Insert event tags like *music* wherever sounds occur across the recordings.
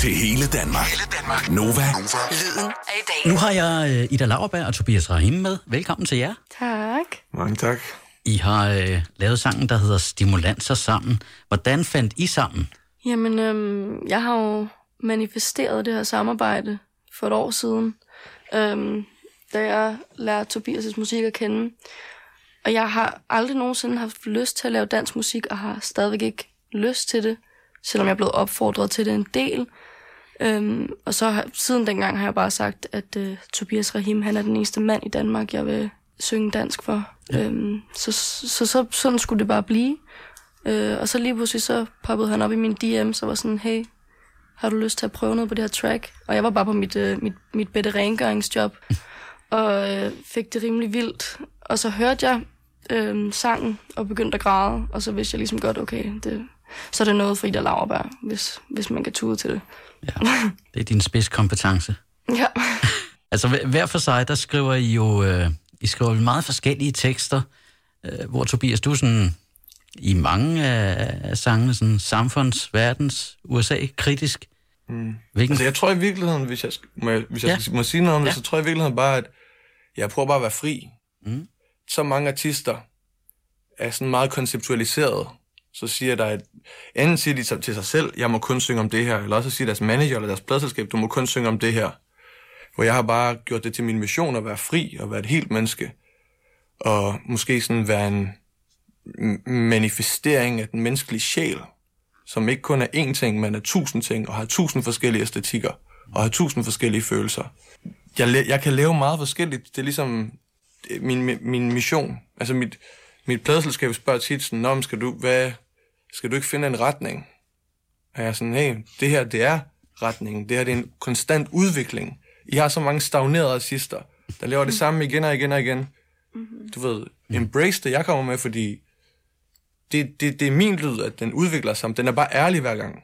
Til hele Danmark. Hele Danmark. Nova. Nova. Lyden af i dag. Nu har jeg øh, Ida Lauerberg og Tobias Rahim med. Velkommen til jer. Tak. Mange tak. I har øh, lavet sangen, der hedder Stimulanser sammen. Hvordan fandt I sammen? Jamen, øhm, jeg har jo manifesteret det her samarbejde for et år siden, øhm, da jeg lærte Tobias' musik at kende. Og jeg har aldrig nogensinde haft lyst til at lave dansk musik, og har stadigvæk ikke lyst til det, selvom jeg er blevet opfordret til det en del. Øhm, og så har, siden dengang har jeg bare sagt, at øh, Tobias Rahim, han er den eneste mand i Danmark, jeg vil synge dansk for. Ja. Øhm, så, så, så sådan skulle det bare blive. Øh, og så lige pludselig så poppede han op i min DM, så var sådan, hey, har du lyst til at prøve noget på det her track? Og jeg var bare på mit, øh, mit, mit bedre rengøringsjob, *laughs* og øh, fik det rimelig vildt. Og så hørte jeg øh, sangen og begyndte at græde, og så vidste jeg ligesom godt, okay, det, så er det noget for Ida Lauerberg, hvis, hvis man kan tude til det. Ja, det er din spidskompetence. *laughs* Ja. Altså hver- for sig, der skriver I jo øh, I skriver meget forskellige tekster, øh, hvor Tobias, du sådan i mange af, af sangene sådan samfunds, verdens, USA kritisk. Mm. Hvilken? Altså, jeg tror i virkeligheden, hvis jeg, må, jeg, hvis jeg Ja. ja. må sige noget om det, Ja. så tror jeg i virkeligheden bare, at jeg prøver bare at være fri. Mm. Så mange artister er sådan meget konceptualiseret. Så siger der, at enten siger de til sig selv, jeg må kun synge om det her, eller også siger deres manager eller deres pladselskab, du må kun synge om det her. Hvor jeg har bare gjort det til min mission at være fri og være et helt menneske. Og måske sådan være en manifestering af den menneskelige sjæl, som ikke kun er én ting, men er tusind ting, og har tusind forskellige æstetikker, og har tusind forskellige følelser. Jeg, jeg kan lave meget forskelligt. Det er ligesom min, min- mission. Altså mit, mit pladselskab spørger tit sådan, Nå, skal du, hvad, skal du ikke finde en retning? Og jeg er sådan, hey, det her, det er retningen. Det her, det er en konstant udvikling. I har så mange stagnerede artister, der laver det samme igen og igen og igen. Du ved, embrace det, jeg kommer med, fordi det, det, det er min lyd, at den udvikler sig. Den er bare ærlig hver gang.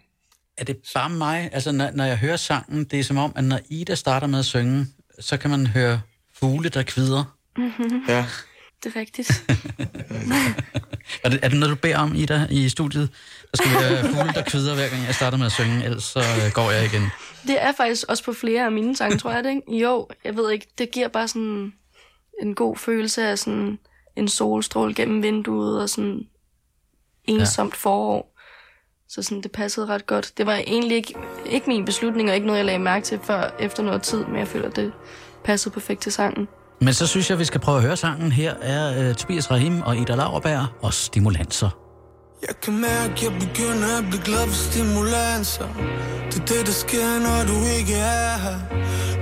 Er det bare mig? Altså, når, når jeg hører sangen, det er som om, at når Ida starter med at synge, så kan man høre fugle, der kvider. Ja. Det er rigtigt. *laughs* Er det, er det noget, du beder om, Ida, i studiet? Der skal være *laughs* fugle, der kvider, hver gang jeg starter med at synge, ellers så øh, går jeg igen. Det er faktisk også på flere af mine sange, tror jeg det, ikke? Jo, jeg ved ikke, det giver bare sådan en god følelse af sådan en solstråle gennem vinduet og sådan ensomt ja. forår. Så sådan, det passede ret godt. Det var egentlig ikke, ikke min beslutning, og ikke noget, jeg lagde mærke til før efter noget tid, men jeg føler, det passede perfekt til sangen. Men så synes jeg, vi skal prøve at høre sangen. Her er uh, Tobias Rahim og Ida Lauerberg og Stimulanser. Jeg kan mærke, jeg begynder at blive glad for stimulanser Det er det, der sker, når du ikke er her.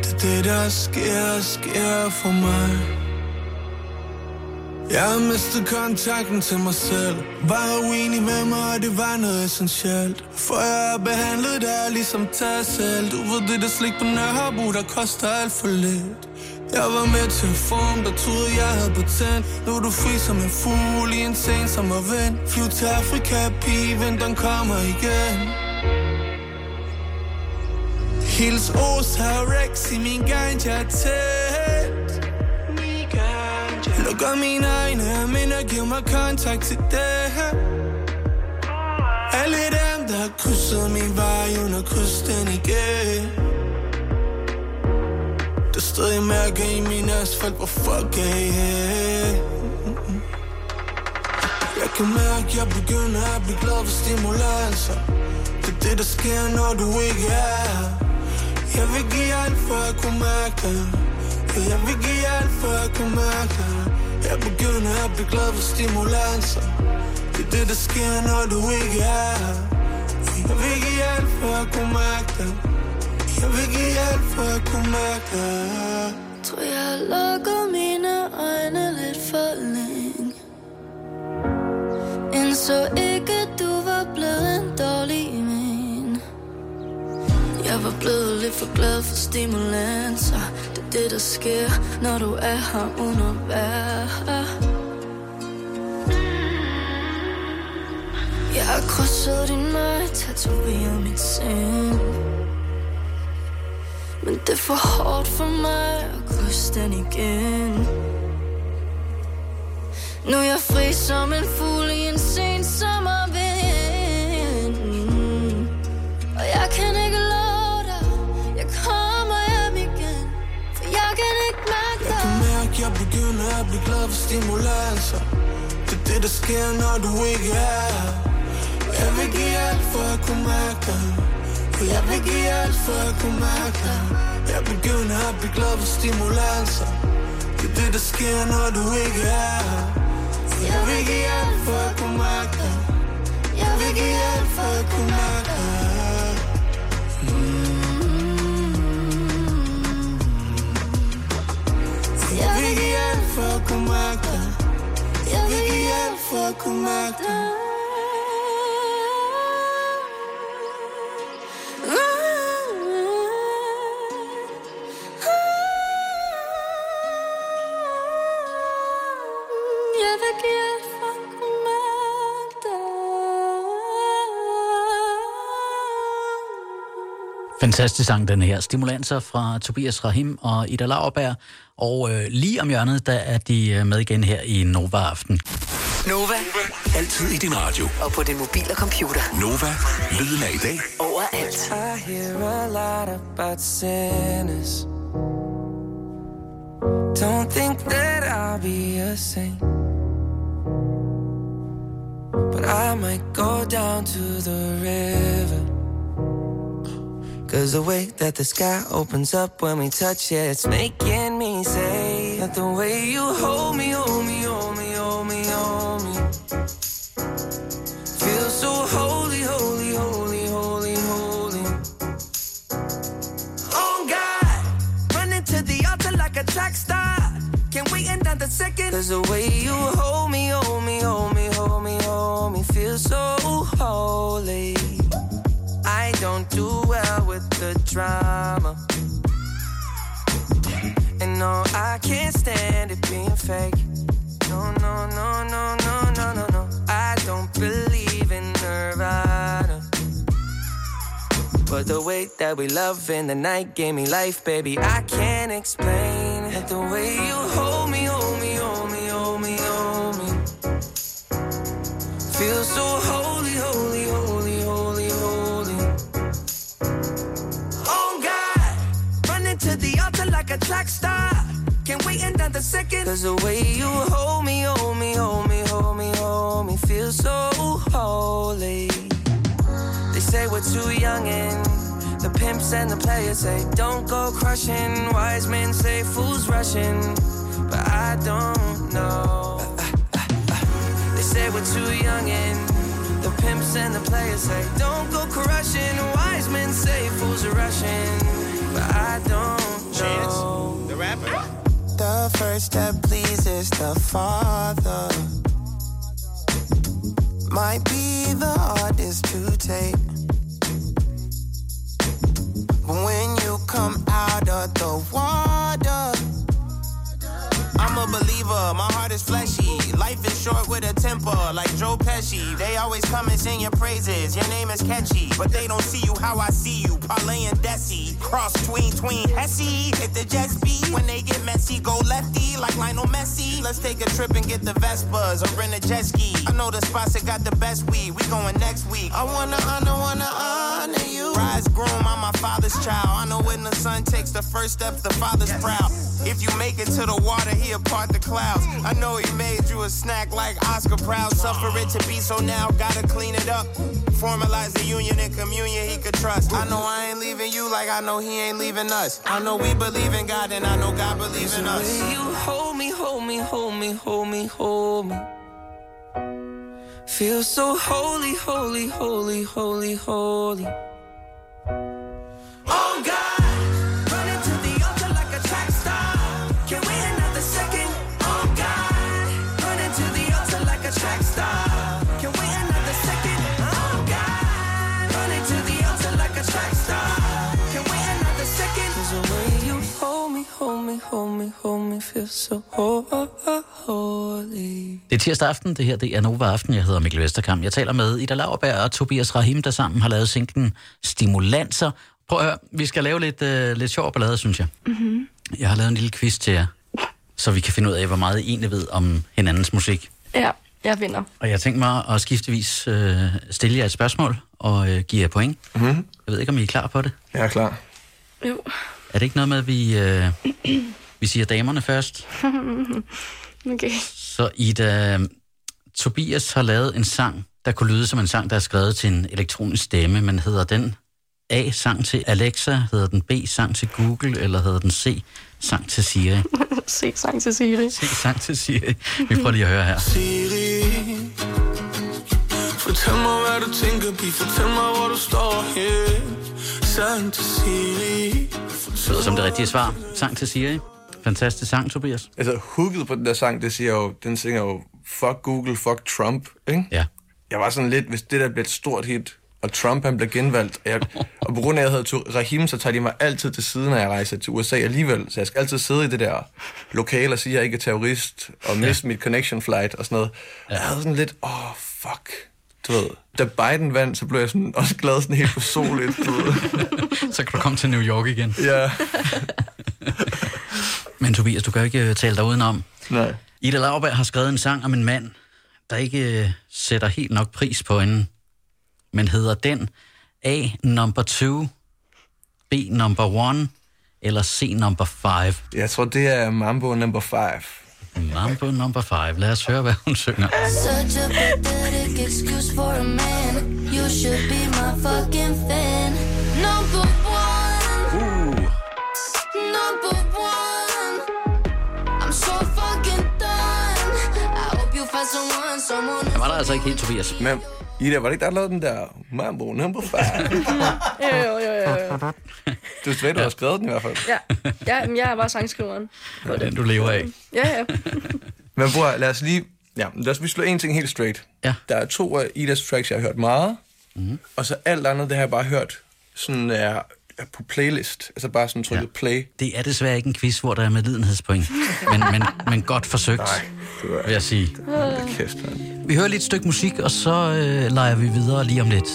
Det er det, der sker, sker for mig. Jeg har mistet kontakten til mig selv. Var uenig med mig, og det var noget essentielt. For jeg har behandlet dig ligesom dig selv. Du ved det, der slik på Nørrebro, der koster alt for lidt jeg var med til en form, der troede jeg havde patent. Nu er du fri som en fugl i en sen sommervind. Flyv til Afrika, pige, vinteren kommer igen. Hils Os Rex i min ganja tæt. Lukker mine egne minder, giver mig kontakt til det. Alle dem, der har krydset min vej, uden at krydse den igen. Der stadig mærker i min asfalt, hvor fuck er I jeg Jeg kan mærke, jeg begynder at blive glad for stimulanser Det er det, der sker, når du ikke er. Jeg vil give alt, for at kunne mærke det. Jeg vil give alt, for at kunne mærke det. Jeg begynder at blive glad for stimulanser Det er det, der sker, når du ikke er. Jeg vil give alt, for at kunne mærke det jeg vil give alt for at kunne mærke. Det Tror jeg har lukket mine øjne lidt for længe. Indså ikke, at du var blevet en dårlig men Jeg var blevet lidt for glad for stimulanser Det er det, der sker, når du er her uden at være her Jeg har krydset din vej, tatoveret mit sind. Men det er for hårdt for mig at kysse den igen. Nu er jeg fri som en fugl i en sen sommervind. Mm. Og jeg kan ikke love dig, jeg kommer hjem igen. For jeg kan ikke mærke dig Jeg kan mærke, jeg begynder at blive glad for stimulanser Det er det, der sker, når du ikke er her. Jeg vil give alt for at kunne mærke dig. Og jeg vil give alt, for at kunne mærke dig. Jeg begynder at blive glad for stimulanser Det er det, der sker, når du ikke er her. Jeg vil give alt, for at kunne mærke dig. Jeg vil mm. give alt, for at kunne mærke dig. Jeg vil give alt for at kunne mærke dig. Jeg vil give alt for at kunne mærke dig. Fantastisk sang, den her. Stimulanser fra Tobias Rahim og Ida Lauerberg. Og øh, lige om hjørnet, der er de øh, med igen her i Nova Aften. Nova Altid i din radio. og på din mobil og computer. Nova. Lyden af i dag. Overalt. I hear a lot about sinners. Don't think that I'll be a saint. But I might go down to the river. Cause the way that the sky opens up when we touch it, it's making me say that the way you hold me, hold me, hold me, hold me, hold me. Feel so holy, holy, holy, holy, holy. Oh God, running to the altar like a track star. Can't wait another second. Cause the way you hold me, hold me, hold me, hold me, hold me, feel so do well with the drama. And no, I can't stand it being fake. No, no, no, no, no, no, no, no. I don't believe in Nirvana. But the way that we love in the night gave me life, baby. I can't explain it. The way you hold me, hold me, hold me, hold me, hold me. Feel so holy, track star. Can't wait another second. Cause the way you hold me, hold me, hold me, hold me, hold me, feel so holy. They say we're too young and the pimps and the players say don't go crushing. Wise men say fools rushing, but I don't know. They say we're too young and the pimps and the players say don't go crushing. Wise men say fools are rushing, but I don't know. the rapper The first step pleases the Father. Might be the hardest to take. But when you come out of the water, I'm a believer, my heart is fleshy. Life is short with a temper, like Joe Pesci. They always come and sing your praises, your name is catchy. But they don't see you how I see you, Parlay and Desi. Cross tween, tween, Hesse. Hit the jet beat, when they get messy, go lefty, like Lionel Messi. Let's take a trip and get the Vespas, or rent a jet ski. I know the spots that got the best weed, we going next week. I wanna honor, wanna honor you. Rise groom, I'm my father's child. I know when the son takes the first step, the father's proud. If you make it to the water, he'll part the clouds. I know he made you a snack like Oscar Proud. Suffer it to be so now, gotta clean it up. Formalize the union and communion he could trust. I know I ain't leaving you like I know he ain't leaving us. I know we believe in God and I know God believes in us. You hold me, hold me, hold me, hold me, hold me. Feel so holy, holy, holy, holy, holy. Me, hold me, hold me, feel so holy. Det er tirsdag aften, det her det er Nova Aften. Jeg hedder Mikkel Vesterkamp. Jeg taler med Ida Lauerberg og Tobias Rahim, der sammen har lavet singlen Stimulanser. Prøv at høre, vi skal lave lidt, øh, lidt sjov ballade, synes jeg. Mm-hmm. Jeg har lavet en lille quiz til jer, så vi kan finde ud af, hvor meget I egentlig ved om hinandens musik. Ja, jeg vinder. Og jeg tænker mig at skiftevis øh, stille jer et spørgsmål og øh, give jer point. Mm-hmm. Jeg ved ikke, om I er klar på det. Jeg er klar. Jo. Er det ikke noget med, at vi, øh, vi siger damerne først? *laughs* Okay. Så Ida, Tobias har lavet en sang, der kunne lyde som en sang, der er skrevet til en elektronisk stemme, men hedder den A, sang til Alexa, hedder den B, sang til Google, eller hedder den C, sang til Siri? *laughs* Se sang til Siri. C, sang til Siri. Vi prøver lige at høre her. Siri Fortæl mig, hvad du tænker, pige Fortæl mig, hvor du står her Sang til Siri Det lyder som det rigtige svar. Sang til Siri. Fantastisk sang, Tobias. Altså, hooket på den der sang, det siger jo, den synger jo, fuck Google, fuck Trump, ikke? Ja. Jeg var sådan lidt, hvis det der bliver et stort hit, og Trump han bliver genvalgt, og, jeg, og på grund af, at jeg hedder Rahim, så tager de mig altid til siden, når jeg rejser til USA alligevel. Så jeg skal altid sidde i det der lokale og sige, at jeg ikke er terrorist, og miste mit connection flight og sådan noget. Ja. Jeg havde sådan lidt, åh, oh, fuck. Du ved, da Biden vandt, så blev jeg sådan også glad sådan helt personligt, du ved. *laughs* Så kan du komme til New York igen. Ja, *laughs* Men Tobias, du kan jo ikke øh, tale dig udenom. nej. Ida Lauberg har skrevet en sang om en mand, der ikke øh, sætter helt nok pris på hende, men hedder den A number 2, B number 1 eller C number 5. Jeg tror, det er Mambo number 5. Mambo number 5. Lad os høre, hvad hun synger. Such a pathetic excuse for a man. You should be my fucking fan. Number Det var der altså ikke helt, Tobias. Men Ida, var det ikke der, der lavede den der Mambo number 5? Jo, jo, jo, jo. Du ved, du har skrevet den i hvert fald. Ja, ja men jeg er bare sangskriveren. På Den det. du lever af. Ja, ja. *laughs* Men bror, lad os lige... Ja, lad os lige slå en ting helt straight. Ja. Der er to af Idas tracks, jeg har hørt meget. Mm. Og så alt andet, det har jeg bare hørt sådan er, er på playlist. Altså bare sådan trykket ja. play. Det er desværre ikke en quiz, hvor der er medlidenhedspoint. Men, men, men godt forsøgt, Det var vil jeg sige. det kæft, man. Vi hører lige et stykke musik, og så øh, leger vi videre lige om lidt.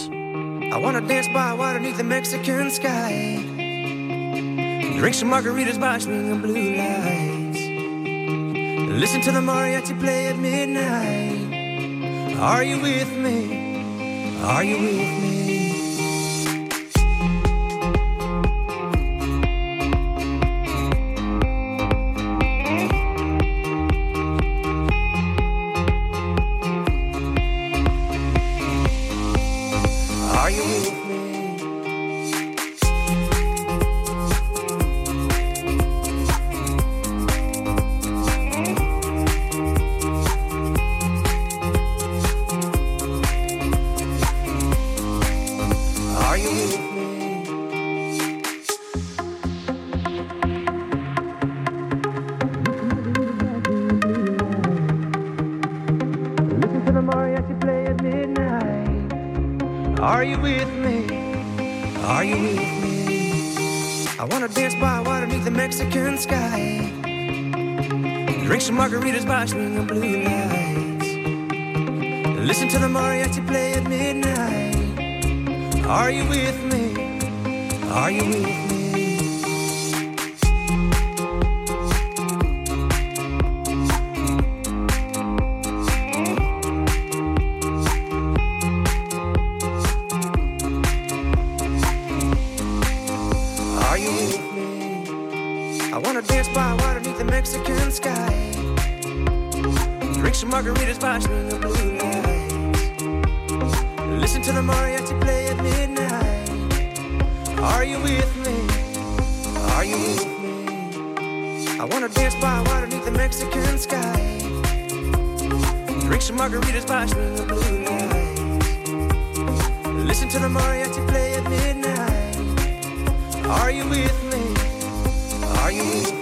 I wanna dance by water beneath the Mexican sky. Drink some margaritas by swinging blue lights. Listen to the mariachi play at midnight. Are you with me? Are you with me? Drink some margaritas by swinging blue lights. Listen to the mariachi play at midnight. Are you with me? Are you with me? Margaritas by swinging blue lights. Listen to the mariachi play at midnight. Are you with me? Are you with me? I wanna dance by water beneath the Mexican sky. Drink some margaritas by swinging blue lights. Listen to the mariachi play at midnight. Are you with me? Are you with me?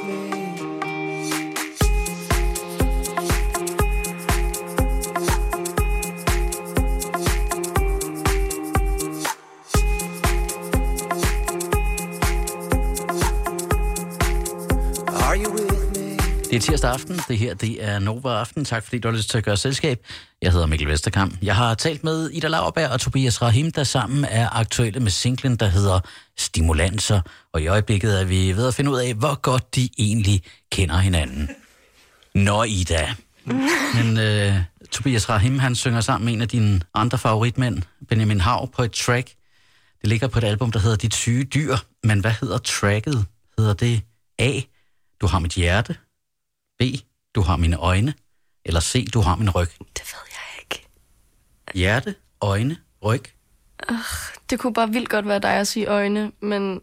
Det er tirsdag aften. Det her det er Nova Aften. Tak fordi du har lyst til at gøre selskab. Jeg hedder Mikkel Vesterkamp. Jeg har talt med Ida Lauerberg og Tobias Rahim, der sammen er aktuelle med singlen, der hedder Stimulanser. Og i øjeblikket er vi ved at finde ud af, hvor godt de egentlig kender hinanden. Nå, Ida. Men øh, Tobias Rahim, han synger sammen med en af dine andre favoritmænd, Benjamin Hav, på et track. Det ligger på et album, der hedder Dit syge dyr. Men hvad hedder tracket? Hedder det A, Du har mit hjerte? B, du har mine øjne, eller C, du har min ryg. Det ved jeg ikke. Hjerte, øjne, ryg. Det kunne bare vildt godt være dig at sige øjne, men...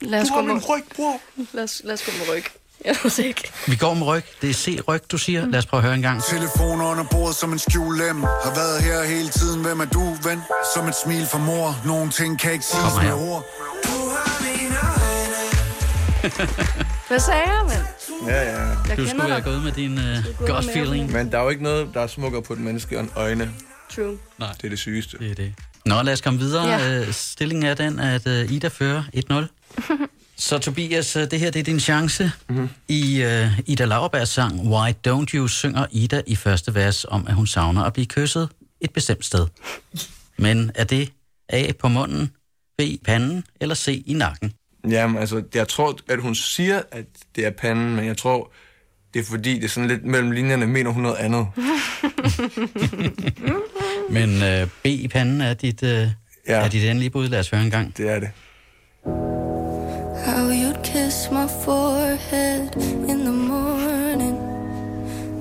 Lad os, Du gå har med, min ryg, bror. lad, os, lad os gå med ryg. Jeg ved ikke. Vi går med ryg. Det er C, ryg, du siger. Lad os prøve at høre en gang. Telefon under bordet som en skjulem Har været her hele tiden, hvem er du, ven? Som et smil fra mor Nogle ting kan ikke siges med ord *laughs* Du har mine øjne. Hvad sagde jeg, mand? Ja, ja. Jeg Du kender skulle have gået med din uh, med feeling. Men der er jo ikke noget, der er smukkere på et menneske end øjne. True. Det er det sygeste. Det er det. Nå, lad os komme videre. Ja. Ja. Stillingen er den, at uh, Ida fører 1-0. *laughs* Så Tobias, øh, det her det er din chance. Mm-hmm. I uh, Ida Lauerbergs sang Why Don't You synger Ida i første vers om, at hun savner at blive kysset et bestemt sted. *laughs* Men er det A på munden, B i panden eller C i nakken? Jamen, altså, jeg tror, at hun siger, at det er panden, men jeg tror, det er fordi, det er sådan lidt mellem linjerne, mener hun noget andet. *laughs* Men uh, B i panden er dit, uh, ja. Er dit endelige bud. Lad os høre en gang. Det er det. How you'd kiss my forehead in the morning.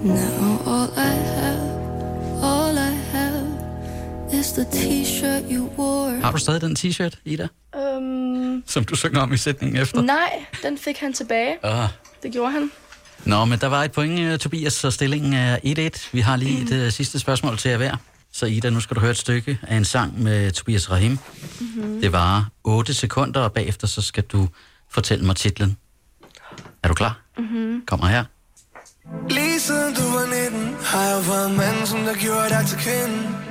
Now all I have, all I have is the t-shirt you wore. Har du stadig den t-shirt, Ida, Øhm, som du synger om i sætningen efter? nej, den fik han tilbage. Ah. Det gjorde han. Nå, men der var et point, uh, Tobias, så stillingen er 1-1. Vi har lige et uh, sidste spørgsmål til jer hver. Så Ida, nu skal du høre et stykke af en sang med Tobias Rahim. Mm-hmm. Det varer 8 sekunder, og bagefter så skal du fortælle mig titlen. Er du klar? Mm-hmm. Kommer her. Lige siden du var 19 Har jeg været mand, som der gjorde dig til kende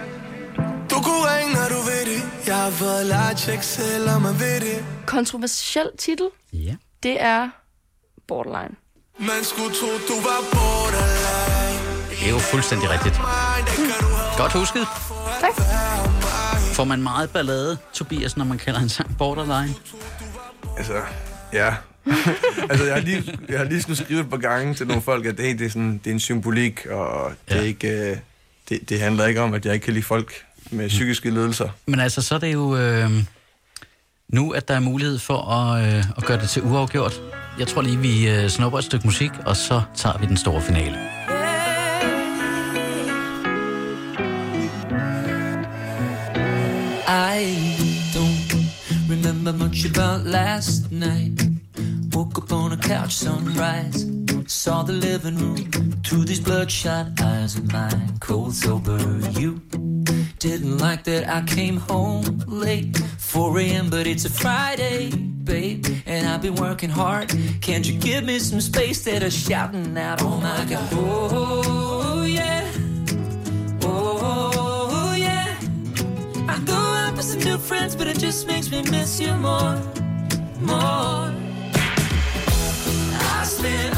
Du kunne ringe, når du ved det Jeg har fået lært tjek selv, om man ved det Kontroversiel titel, Ja. det er Borderline. Man skulle tro, du var borderline Det er jo fuldstændig rigtigt. Det Godt husket. Tak. Får man meget ballade, Tobias, når man kalder en sang Borderline? Altså, ja. *laughs* altså, jeg har, lige, jeg har lige skulle skrive et par gange til nogle folk, at hey, det, er sådan, det er en symbolik, og det, Ja. er ikke, øh, det, det handler ikke om, at jeg ikke kan lide folk med psykiske lidelser. Men altså, så er det jo øh, nu, at der er mulighed for at, øh, at gøre det til uafgjort. Jeg tror lige, vi øh, snupper et stykke musik, og så tager vi den store finale. I don't remember much about last night. Woke up on a couch, sunrise. Saw the living room through these bloodshot eyes of mine. Cold sober, you didn't like that I came home late. 4 a.m., but it's a Friday, babe. And I've been working hard. Can't you give me some space that are shouting out, oh my god, oh yeah. Oh yeah, I go out with some new friends, but it just makes me miss you more, more. I spent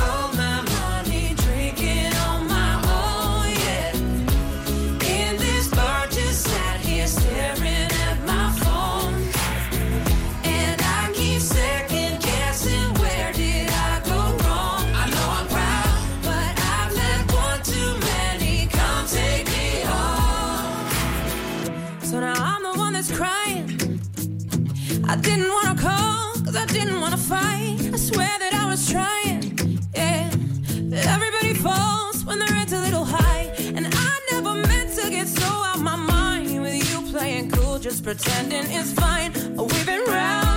I didn't wanna fight. I swear that I was trying, yeah. But everybody falls when their head's a little high. And I never meant to get so out my mind with you playing cool, just pretending it's fine. We've been round,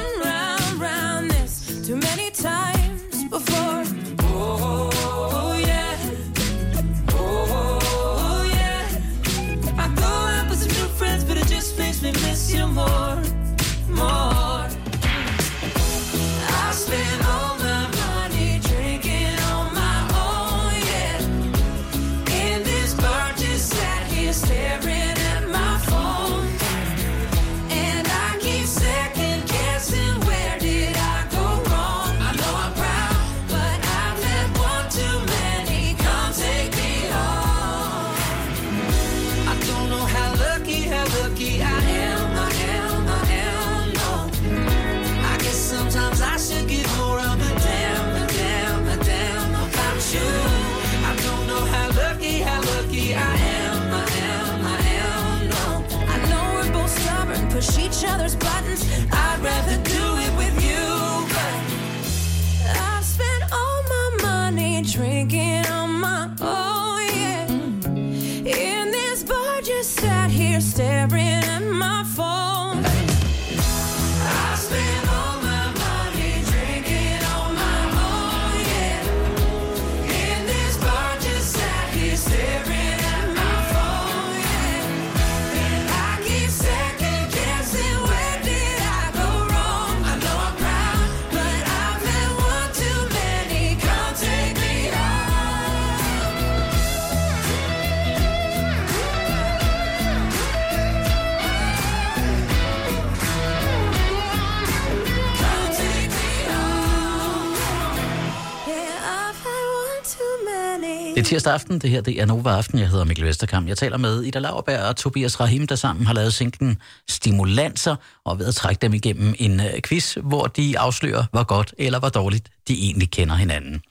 Det er tirsdag aften, det her det er Nova Aften. Jeg hedder Mikkel Vesterkamp. Jeg taler med Ida Lauerberg og Tobias Rahim, der sammen har lavet singlen Stimulanser og ved at trække dem igennem en øh, quiz, hvor de afslører, hvor godt eller hvor dårligt de egentlig kender hinanden.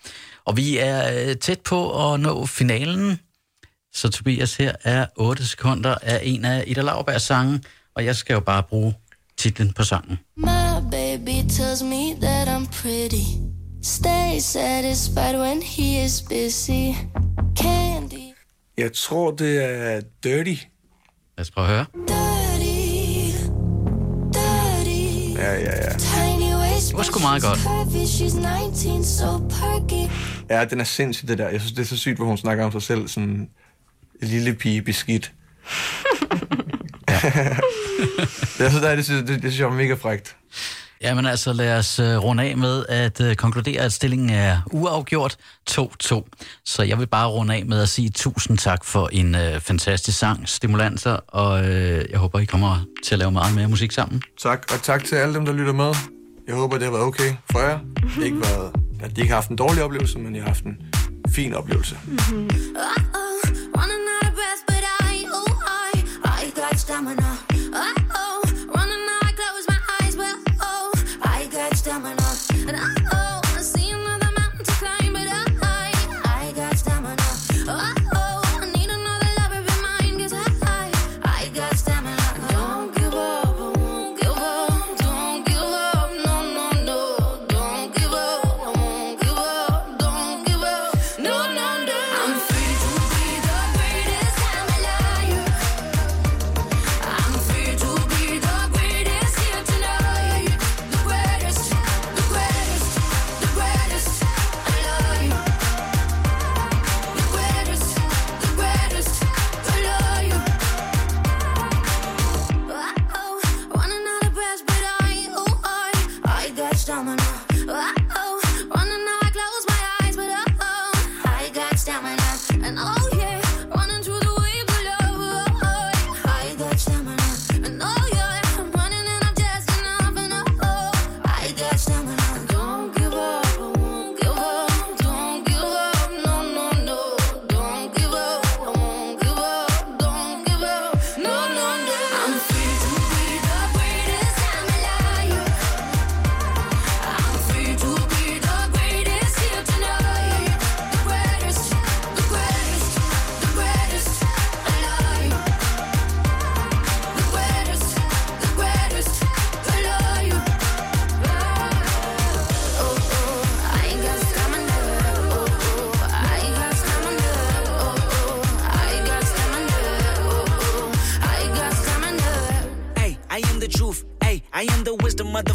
Og vi er øh, tæt på at nå finalen, så Tobias her er 8 sekunder af en af Ida Lauerbergs sange, og jeg skal jo bare bruge titlen på sangen. My baby tells me that I'm pretty. Stay satisfied when he is busy. Candy, Jeg tror, det er Dirty. Lad os prøve at høre. dirty, dirty. Ja, ja, ja. Tiny waist, Det var sgu meget godt. curvy. She's 19, so perky. Ja, den er sindssygt, det der. Jeg synes, det er så sygt, hvor hun snakker om sig selv. Sådan en lille pige beskidt. *laughs* *laughs* det, er det, synes, det, det synes jeg er mega frægt. Jamen altså, lad os uh, runde af med at uh, konkludere, at stillingen er uafgjort 2-2. Så jeg vil bare runde af med at sige tusind tak for en uh, fantastisk sang, Stimulanser, og uh, jeg håber, I kommer til at lave meget mere musik sammen. Tak, og tak til alle dem, der lytter med. Jeg håber, det har været okay for jer. Det har ikke været, at de ikke har haft en dårlig oplevelse, men jeg har haft en fin oplevelse. Uh-oh,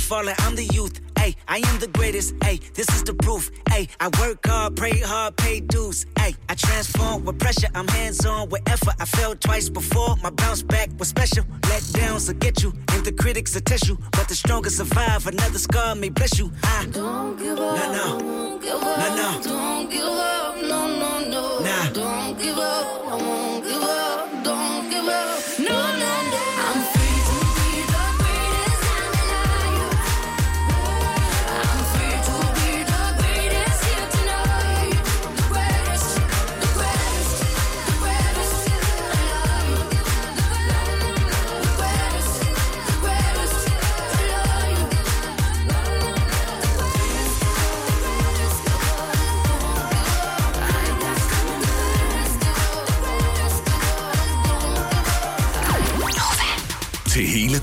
fallen. I'm the youth. Hey, I am the greatest. Hey, this is the proof. Hey, I work hard, pray hard, pay dues. Hey, I transform with pressure. I'm hands on with effort. I failed twice before. My bounce back was special. Let downs will get you, and the critics will test you. But the strongest survive. Another scar may bless you. I Don't give up. No, no. Won't give up. No, no.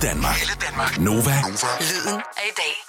Hele Danmark. Hele Danmark. Nova. Lyden af i dag.